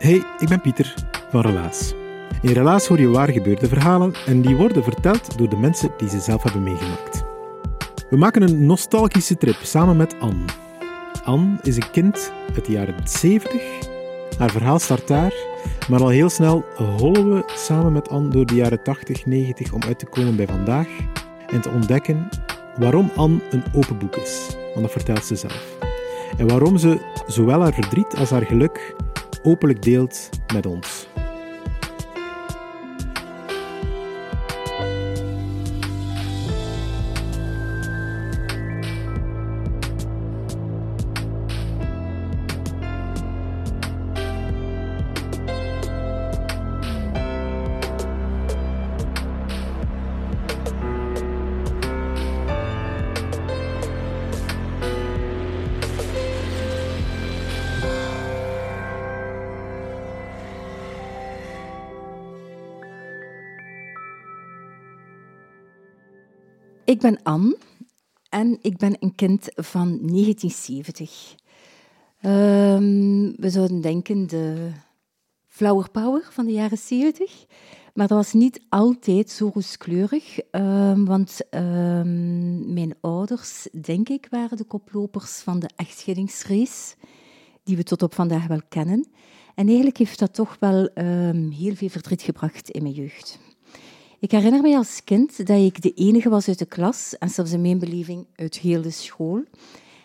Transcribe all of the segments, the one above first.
Hey, ik ben Pieter van Relaas. In Relaas hoor je waar gebeurde verhalen en die worden verteld door de mensen die ze zelf hebben meegemaakt. We maken een nostalgische trip samen met Anne. Anne is een kind uit de jaren 70. Haar verhaal start daar, maar al heel snel hollen we samen met Anne door de jaren 80, 90 om uit te komen bij vandaag en te ontdekken waarom Anne een open boek is, want dat vertelt ze zelf. En waarom ze zowel haar verdriet als haar geluk openlijk deelt met ons. Ik ben Anne en ik ben een kind van 1970. Ehm, we zouden denken de flower power van de jaren 70. Maar dat was niet altijd zo rooskleurig, ehm, want ehm, mijn ouders, denk ik, waren de koplopers van de echtscheidingsrace, die we tot op vandaag wel kennen. En eigenlijk heeft dat toch wel heel veel verdriet gebracht in mijn jeugd. Ik herinner me als kind dat ik de enige was uit de klas, en zelfs in mijn beleving uit heel de school.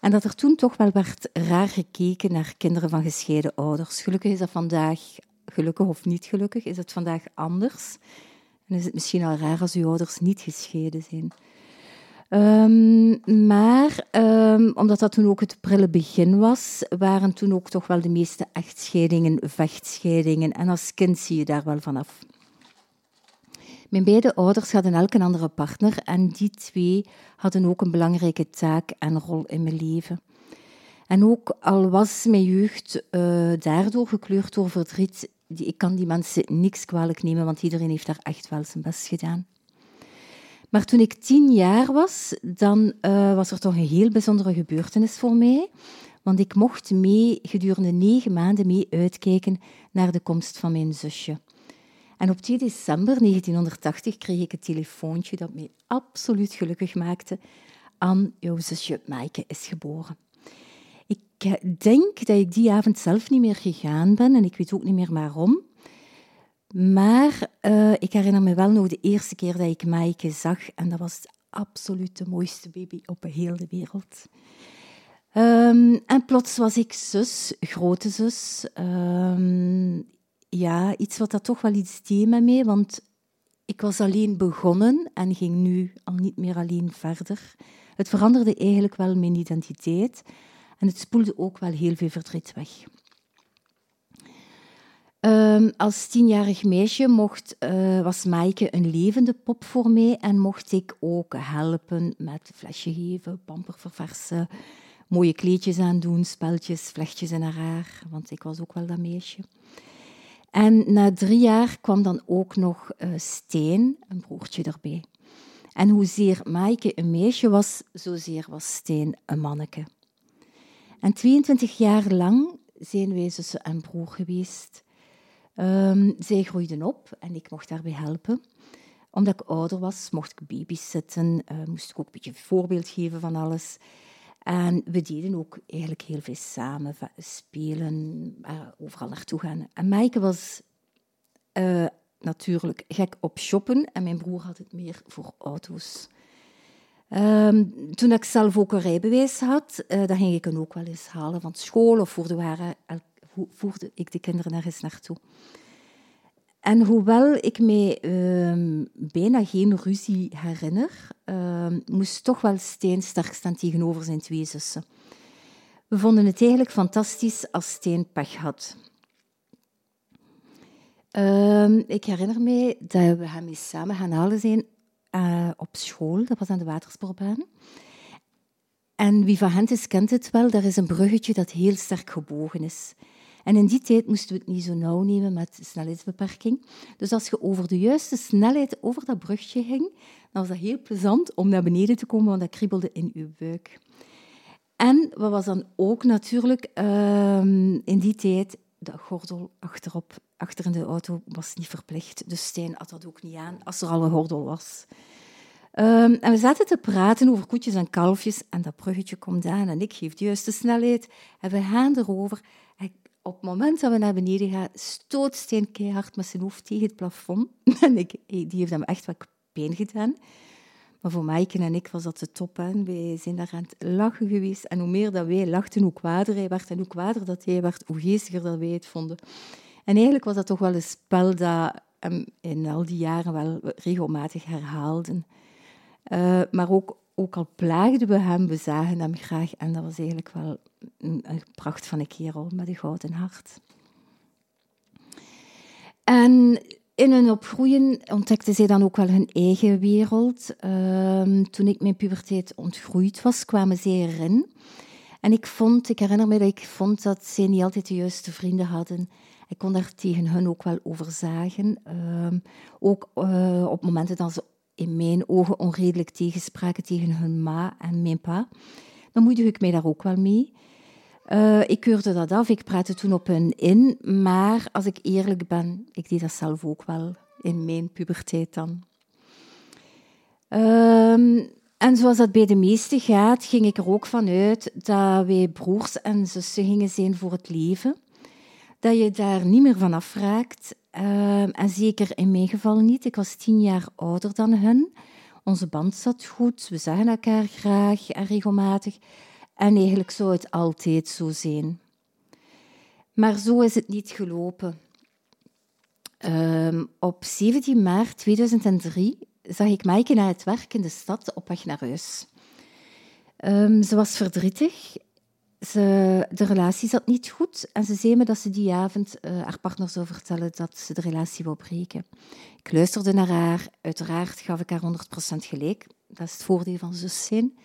En dat er toen toch wel werd raar gekeken naar kinderen van gescheiden ouders. Gelukkig is dat vandaag, gelukkig of niet gelukkig, is het vandaag anders. En is het misschien al raar als uw ouders niet gescheiden zijn. Ehm, maar ehm, omdat dat toen ook het prille begin was, waren toen ook toch wel de meeste echtscheidingen vechtscheidingen. En als kind zie je daar wel vanaf. Mijn beide ouders hadden elk een andere partner en die twee hadden ook een belangrijke taak en rol in mijn leven. En ook al was mijn jeugd eh, daardoor gekleurd door verdriet, ik kan die mensen niks kwalijk nemen, want iedereen heeft daar echt wel zijn best gedaan. Maar toen ik tien jaar was, dan eh, was er toch een heel bijzondere gebeurtenis voor mij. Want ik mocht mee gedurende negen maanden mee uitkijken naar de komst van mijn zusje. En op 2 december 1980 kreeg ik een telefoontje dat mij absoluut gelukkig maakte. Anne, jouw zusje Maaike is geboren. Ik eh, denk dat ik die avond zelf niet meer gegaan ben en ik weet ook niet meer waarom. Maar eh, ik herinner me wel nog de eerste keer dat ik Maaike zag en dat was absoluut de mooiste baby op heel de wereld. Ehm, en plots was ik zus, grote zus. Ehm, ja, iets wat dat toch wel iets deed met mij, want ik was alleen begonnen en ging nu al niet meer alleen verder. Het veranderde eigenlijk wel mijn identiteit en het spoelde ook wel heel veel verdriet weg. Ehm, als tienjarig meisje mocht, eh, was Maaike een levende pop voor mij en mocht ik ook helpen met flesje geven, pamper verversen, mooie kleedjes aandoen, speltjes, vlechtjes in haar haar, want ik was ook wel dat meisje. En na drie jaar kwam dan ook nog uh, Stijn, een broertje, erbij. En hoezeer Maaike een meisje was, zozeer was Stijn een manneke. En 22 jaar lang zijn wij zussen en broer geweest. Um, zij groeiden op en ik mocht daarbij helpen. Omdat ik ouder was, mocht ik babysitten, uh, moest ik ook een beetje voorbeeld geven van alles. En we deden ook eigenlijk heel veel samen, spelen, uh, overal naartoe gaan. En Maaike was uh, natuurlijk gek op shoppen en mijn broer had het meer voor auto's. Um, toen ik zelf ook een rijbewijs had, uh, dan ging ik hem ook wel eens halen van school of voerde, waren, voerde ik de kinderen ergens naartoe. En hoewel ik mij uh, bijna geen ruzie herinner, uh, moest toch wel Steen sterk staan tegenover zijn twee zussen. We vonden het eigenlijk fantastisch als Steen pech had. Ehm, ik herinner me dat we hem eens samen gaan halen zijn uh, op school. Dat was aan de watersportbaan. En wie van hen is, kent het wel. Daar is een bruggetje dat heel sterk gebogen is. En in die tijd moesten we het niet zo nauw nemen met snelheidsbeperking. Dus als je over de juiste snelheid over dat brugje ging, dan was dat heel plezant om naar beneden te komen, want dat kriebelde in je buik. En wat was dan ook natuurlijk uh, in die tijd, de gordel achterop, achter in de auto was niet verplicht. Dus Stijn had dat ook niet aan als er al een gordel was. Um, en we zaten te praten over koetjes en kalfjes en dat bruggetje komt aan en ik geef de juiste snelheid en we gaan erover. Op het moment dat we naar beneden gaan, stoot Steen keihard met zijn hoofd tegen het plafond. En die heeft hem echt wat pijn gedaan. Maar voor Maaike en ik was dat de top. Hè. Wij zijn daar aan het lachen geweest. En hoe meer dat wij lachten, hoe kwader hij werd. En hoe kwader dat hij werd, hoe geestiger dat wij het vonden. En eigenlijk was dat toch wel een spel dat hem in al die jaren wel regelmatig herhaalden. Uh, maar ook, ook al plaagden we hem, we zagen hem graag. En dat was eigenlijk wel een, pracht van een kerel met een gouden hart. En in hun opgroeien ontdekte zij dan ook wel hun eigen wereld. Uh, toen ik mijn puberteit ontgroeid was, kwamen zij erin. En ik vond, ik herinner me dat ik vond dat zij niet altijd de juiste vrienden hadden. Ik kon daar tegen hun ook wel over zagen. Uh, ook uh, op momenten dat ze in mijn ogen onredelijk tegenspraken tegen hun ma en mijn pa. Dan moeide ik mij daar ook wel mee. Uh, ik keurde dat af, ik praatte toen op hun in, maar als ik eerlijk ben, ik deed dat zelf ook wel in mijn puberteit dan. Uh, en zoals dat bij de meesten gaat, ging ik er ook vanuit dat wij broers en zussen gingen zijn voor het leven. Dat je daar niet meer van afraakt. Uh, en zeker in mijn geval niet. Ik was tien jaar ouder dan hun. Onze band zat goed, we zagen elkaar graag en regelmatig. En eigenlijk zou het altijd zo zijn. Maar zo is het niet gelopen. Um, op 17 maart 2003 zag ik Maaike naar het werk in de stad op weg naar huis. Um, ze was verdrietig. Ze, de relatie zat niet goed en ze zei me dat ze die avond uh, haar partner zou vertellen dat ze de relatie wil breken. Ik luisterde naar haar. Uiteraard gaf ik haar 100% gelijk. Dat is het voordeel van zus zijn.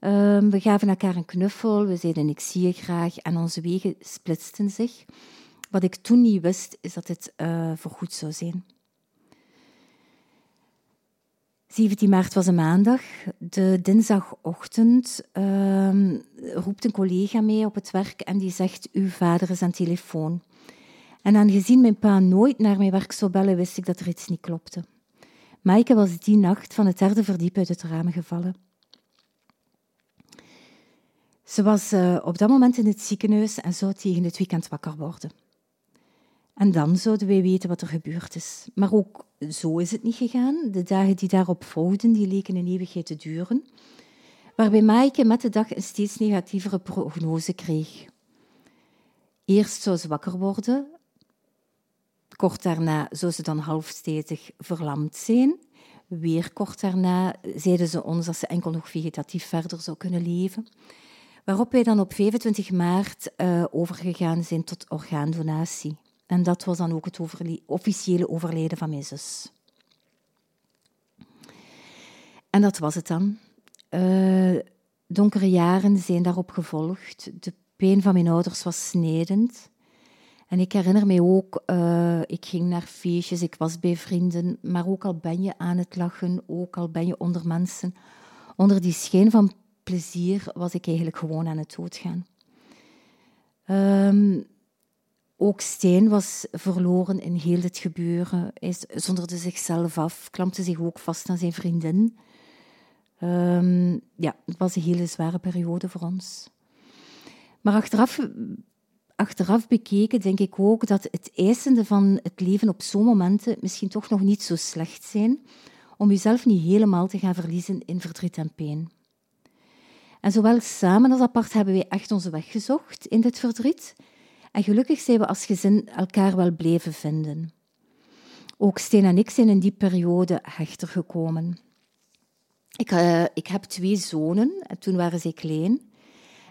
Um, we gaven elkaar een knuffel, we zeiden ik zie je graag en onze wegen splitsten zich. Wat ik toen niet wist, is dat dit uh, voorgoed zou zijn. 17 maart was een maandag. De dinsdagochtend uh, roept een collega mee op het werk en die zegt: Uw vader is aan telefoon. En aangezien mijn pa nooit naar mijn werk zou bellen, wist ik dat er iets niet klopte. Maaike was die nacht van het derde verdiep uit het raam gevallen. Ze was uh, op dat moment in het ziekenhuis en zou tegen het weekend wakker worden. En dan zouden wij weten wat er gebeurd is. Maar ook zo is het niet gegaan. De dagen die daarop volgden, die leken een eeuwigheid te duren. Waarbij Maaike met de dag een steeds negatievere prognose kreeg. Eerst zou ze wakker worden. Kort daarna zou ze dan halfstedig verlamd zijn. Weer kort daarna zeiden ze ons dat ze enkel nog vegetatief verder zou kunnen leven. Waarop wij dan op 25 maart uh, overgegaan zijn tot orgaandonatie. En dat was dan ook het officiële overlijden van mijn zus. En dat was het dan. Uh, donkere jaren zijn daarop gevolgd. De pijn van mijn ouders was snijdend. En ik herinner me ook, uh, ik ging naar feestjes, ik was bij vrienden, maar ook al ben je aan het lachen, ook al ben je onder mensen, onder die schijn van plezier was ik eigenlijk gewoon aan het doodgaan. Ehm, ook Steen was verloren in heel dit gebeuren. Hij zonderde zichzelf af, klampte zich ook vast aan zijn vriendin. Um, ja, het was een hele zware periode voor ons. Maar achteraf, achteraf bekeken denk ik ook dat het eisende van het leven op zo'n momenten misschien toch nog niet zo slecht zijn om jezelf niet helemaal te gaan verliezen in verdriet en pijn. En zowel samen als apart hebben wij echt onze weg gezocht in dit verdriet. En gelukkig zijn we als gezin elkaar wel bleven vinden. Ook Steen en ik zijn in die periode hechter gekomen. Ik, uh, ik heb twee zonen en toen waren zij klein.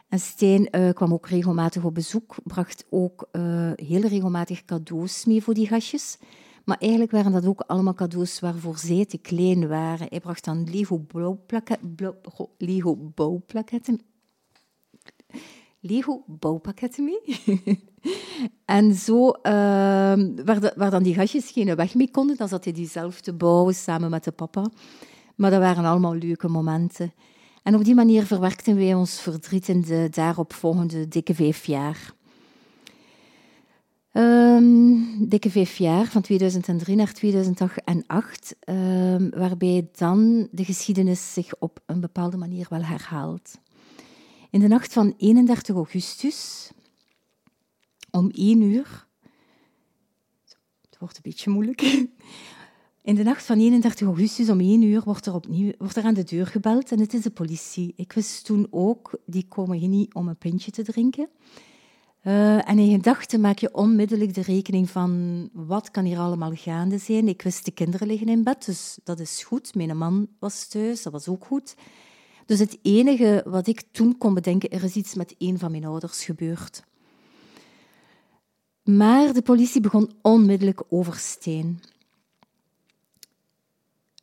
En Steen uh, kwam ook regelmatig op bezoek, bracht ook uh, heel regelmatig cadeaus mee voor die gastjes. Maar eigenlijk waren dat ook allemaal cadeaus waarvoor zij te klein waren. Hij bracht dan Lego. Lego bouwpakketten mee. en zo, uh, waar, waar, dan die gastjes geen weg mee konden, dan zat hij die zelf te bouwen samen met de papa. Maar dat waren allemaal leuke momenten. En op die manier verwerkten wij ons verdriet in de daaropvolgende dikke vijf jaar. Um, dikke vijf jaar, van 2003 naar 2008, um, waarbij dan de geschiedenis zich op een bepaalde manier wel herhaalt. In de nacht van 31 augustus, om 1 uur, het wordt een beetje moeilijk, in de nacht van 31 augustus om 1 uur wordt er opnieuw wordt er aan de deur gebeld en het is de politie. Ik wist toen ook, die komen hier niet om een pintje te drinken. Uh, en in gedachten maak je onmiddellijk de rekening van wat kan hier allemaal gaande zijn. Ik wist de kinderen liggen in bed, dus dat is goed. Mijn man was thuis, dat was ook goed. Dus het enige wat ik toen kon bedenken, er is iets met een van mijn ouders gebeurd. Maar de politie begon onmiddellijk over Steen.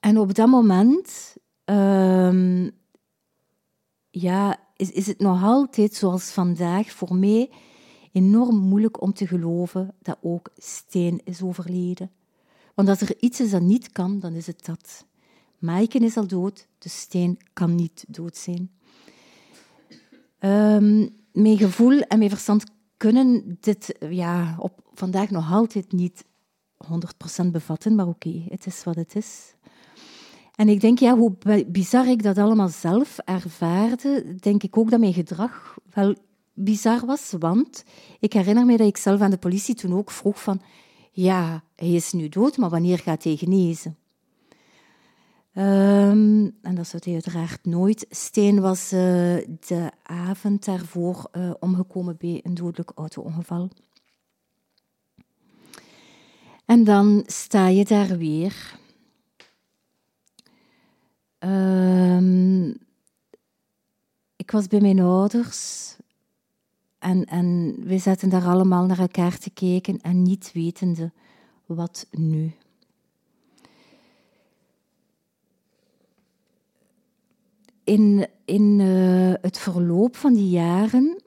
En op dat moment um, ja, is, is het nog altijd zoals vandaag voor mij enorm moeilijk om te geloven dat ook Steen is overleden. Want als er iets is dat niet kan, dan is het dat. Maaike is al dood, de Steen kan niet dood zijn. Mijn gevoel en mijn verstand kunnen dit ja, op vandaag nog altijd niet 100% bevatten, maar oké, het is wat het is. En ik denk, ja, hoe bizar ik dat allemaal zelf ervaarde, denk ik ook dat mijn gedrag wel bizar was. Want ik herinner me dat ik zelf aan de politie toen ook vroeg van, ja, hij is nu dood, maar wanneer gaat hij genezen? Um, en dat zou hij uiteraard nooit. Steen was uh, de avond daarvoor uh, omgekomen bij een dodelijk auto-ongeval. En dan sta je daar weer Um, ik was bij mijn ouders en, en we zaten daar allemaal naar elkaar te kijken en niet wetende wat nu. In, in uh, het verloop van die jaren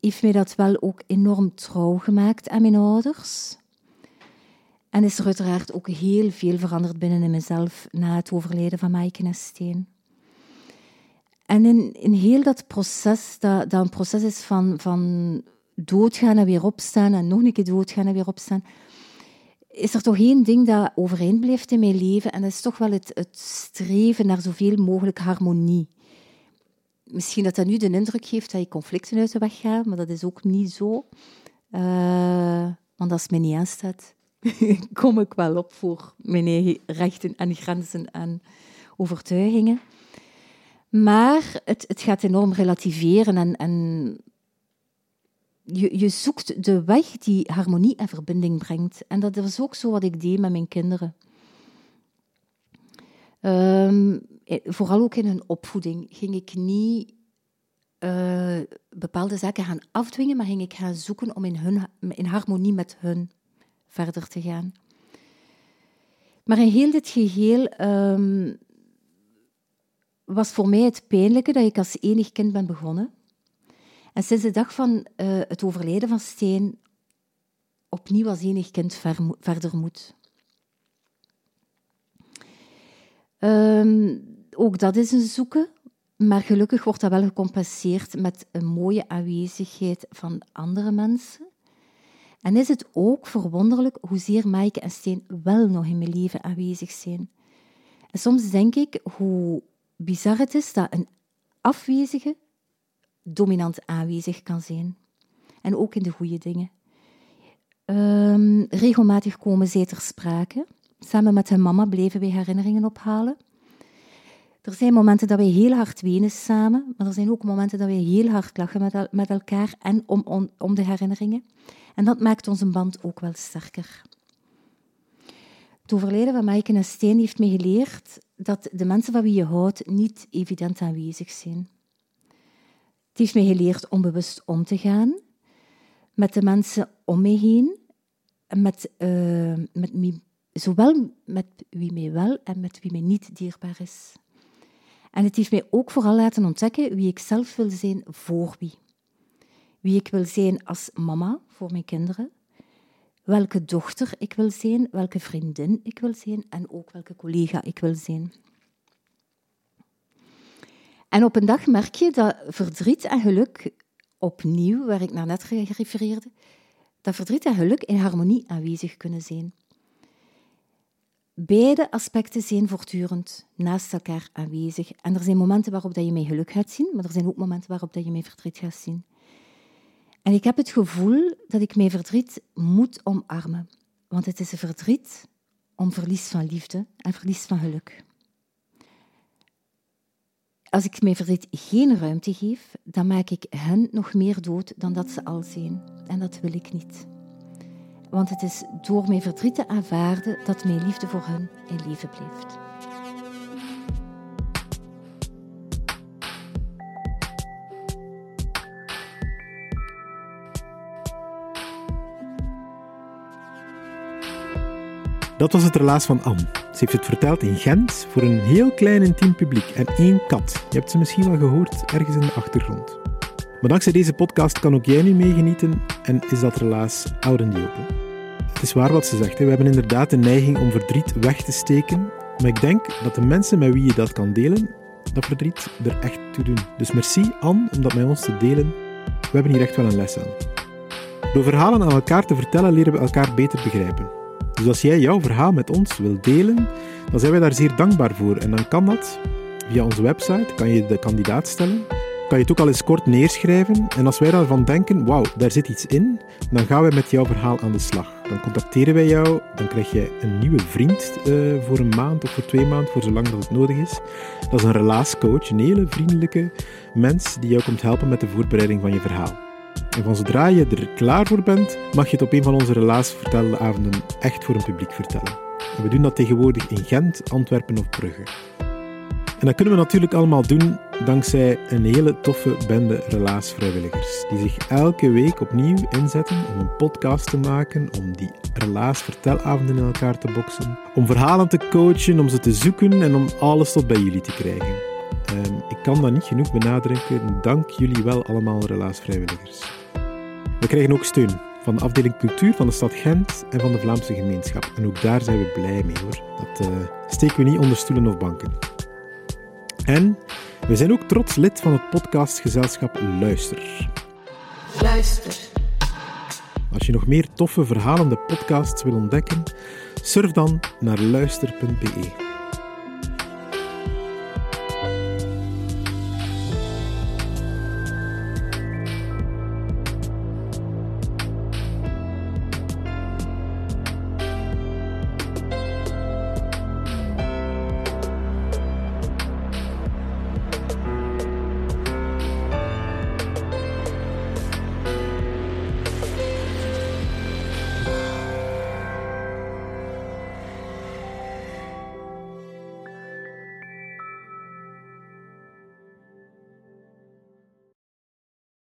heeft mij dat wel ook enorm trouw gemaakt aan mijn ouders. En is er uiteraard ook heel veel veranderd binnen in mezelf na het overlijden van Maaike en Steen. En in, in heel dat proces, dat, dat een proces is van, van doodgaan en weer opstaan en nog een keer doodgaan en weer opstaan, is er toch één ding dat overeind blijft in mijn leven en dat is toch wel het, het streven naar zoveel mogelijk harmonie. Misschien dat dat nu de indruk geeft dat je conflicten uit de weg gaat, maar dat is ook niet zo. Uh, want als het mij niet aanstaat, kom ik wel op voor mijn eigen rechten en grenzen en overtuigingen. Maar het, het gaat enorm relativeren en, en je, je zoekt de weg die harmonie en verbinding brengt. En dat was ook zo wat ik deed met mijn kinderen. Um, vooral ook in hun opvoeding ging ik niet uh, bepaalde zaken gaan afdwingen, maar ging ik gaan zoeken om in, hun, in harmonie met hun verder te gaan. Maar in heel dit geheel um, was voor mij het pijnlijke dat ik als enig kind ben begonnen. En sinds de dag van uh, het overlijden van Steen opnieuw als enig kind ver, verder moet. Um, ook dat is een zoeken. Maar gelukkig wordt dat wel gecompenseerd met een mooie aanwezigheid van andere mensen. En is het ook verwonderlijk hoezeer Maaike en Steen wel nog in mijn leven aanwezig zijn. En soms denk ik hoe bizar het is dat een afwezige dominant aanwezig kan zijn. En ook in de goede dingen. Um, regelmatig komen zij ter sprake. Samen met hun mama bleven wij herinneringen ophalen. Er zijn momenten dat wij heel hard wenen samen, maar er zijn ook momenten dat wij heel hard lachen met, elkaar en om, om, de herinneringen. En dat maakt onze band ook wel sterker. Het overlijden van Maaike en Steen heeft me geleerd dat de mensen van wie je houdt niet evident aanwezig zijn. Heeft mij geleerd om bewust om te gaan met de mensen om me heen, met, uh, met wie, zowel met wie mij wel en met wie mij niet dierbaar is. En het heeft mij ook vooral laten ontdekken wie ik zelf wil zijn voor wie. Wie ik wil zijn als mama voor mijn kinderen, welke dochter ik wil zijn, welke vriendin ik wil zijn en ook welke collega ik wil zijn. En op een dag merk je dat verdriet en geluk opnieuw, waar ik naar net refereerde, dat verdriet en geluk in harmonie aanwezig kunnen zijn. Beide aspecten zijn voortdurend naast elkaar aanwezig. En er zijn momenten waarop dat je mij geluk gaat zien, maar er zijn ook momenten waarop dat je mij verdriet gaat zien. En ik heb het gevoel dat ik mijn verdriet moet omarmen. Want het is een verdriet om verlies van liefde en verlies van geluk. Als ik mijn verdriet geen ruimte geef, dan maak ik hen nog meer dood dan dat ze al zijn. En dat wil ik niet. Want het is door mijn verdriet te aanvaarden dat mijn liefde voor hen in leven blijft. Dat was het relaas van Anne. Heeft het verteld in Gent voor een heel klein intiem publiek en één kat. Je hebt ze misschien wel gehoord ergens in de achtergrond. Maar dankzij deze podcast kan ook jij nu meegenieten en is dat relaas oud en open. Het is waar wat ze zegt. Hè. We hebben inderdaad de neiging om verdriet weg te steken. Maar ik denk dat de mensen met wie je dat kan delen, dat verdriet er echt toe doen. Dus merci Anne om dat met ons te delen. We hebben hier echt wel een les aan. Door verhalen aan elkaar te vertellen leren we elkaar beter begrijpen. Dus als jij jouw verhaal met ons wilt delen, dan zijn wij daar zeer dankbaar voor. En dan kan dat via onze website, kan je de kandidaat stellen. Kan je het ook al eens kort neerschrijven. En als wij daarvan denken, wauw, daar zit iets in, dan gaan wij met jouw verhaal aan de slag. Dan contacteren wij jou, dan krijg je een nieuwe vriend uh, voor een maand of voor twee maanden, voor zolang dat het nodig is. Dat is een relaascoach, een hele vriendelijke mens die jou komt helpen met de voorbereiding van je verhaal. En van zodra je er klaar voor bent, mag je het op een van onze relatievertelavonden echt voor een publiek vertellen. En we doen dat tegenwoordig in Gent, Antwerpen of Brugge. En dat kunnen we natuurlijk allemaal doen dankzij een hele toffe bende relaasvrijwilligers, die zich elke week opnieuw inzetten om een podcast te maken, om die relaasvertelavonden in elkaar te boksen, om verhalen te coachen, om ze te zoeken en om alles tot bij jullie te krijgen. Ik kan dat niet genoeg benadrukken. Dank jullie wel allemaal, relaasvrijwilligers. We krijgen ook steun van de afdeling cultuur van de stad Gent en van de Vlaamse gemeenschap. En ook daar zijn we blij mee hoor. Dat uh, steken we niet onder stoelen of banken. En we zijn ook trots lid van het podcastgezelschap Luister. Luister. Als je nog meer toffe verhalende podcasts wil ontdekken, surf dan naar luister.be.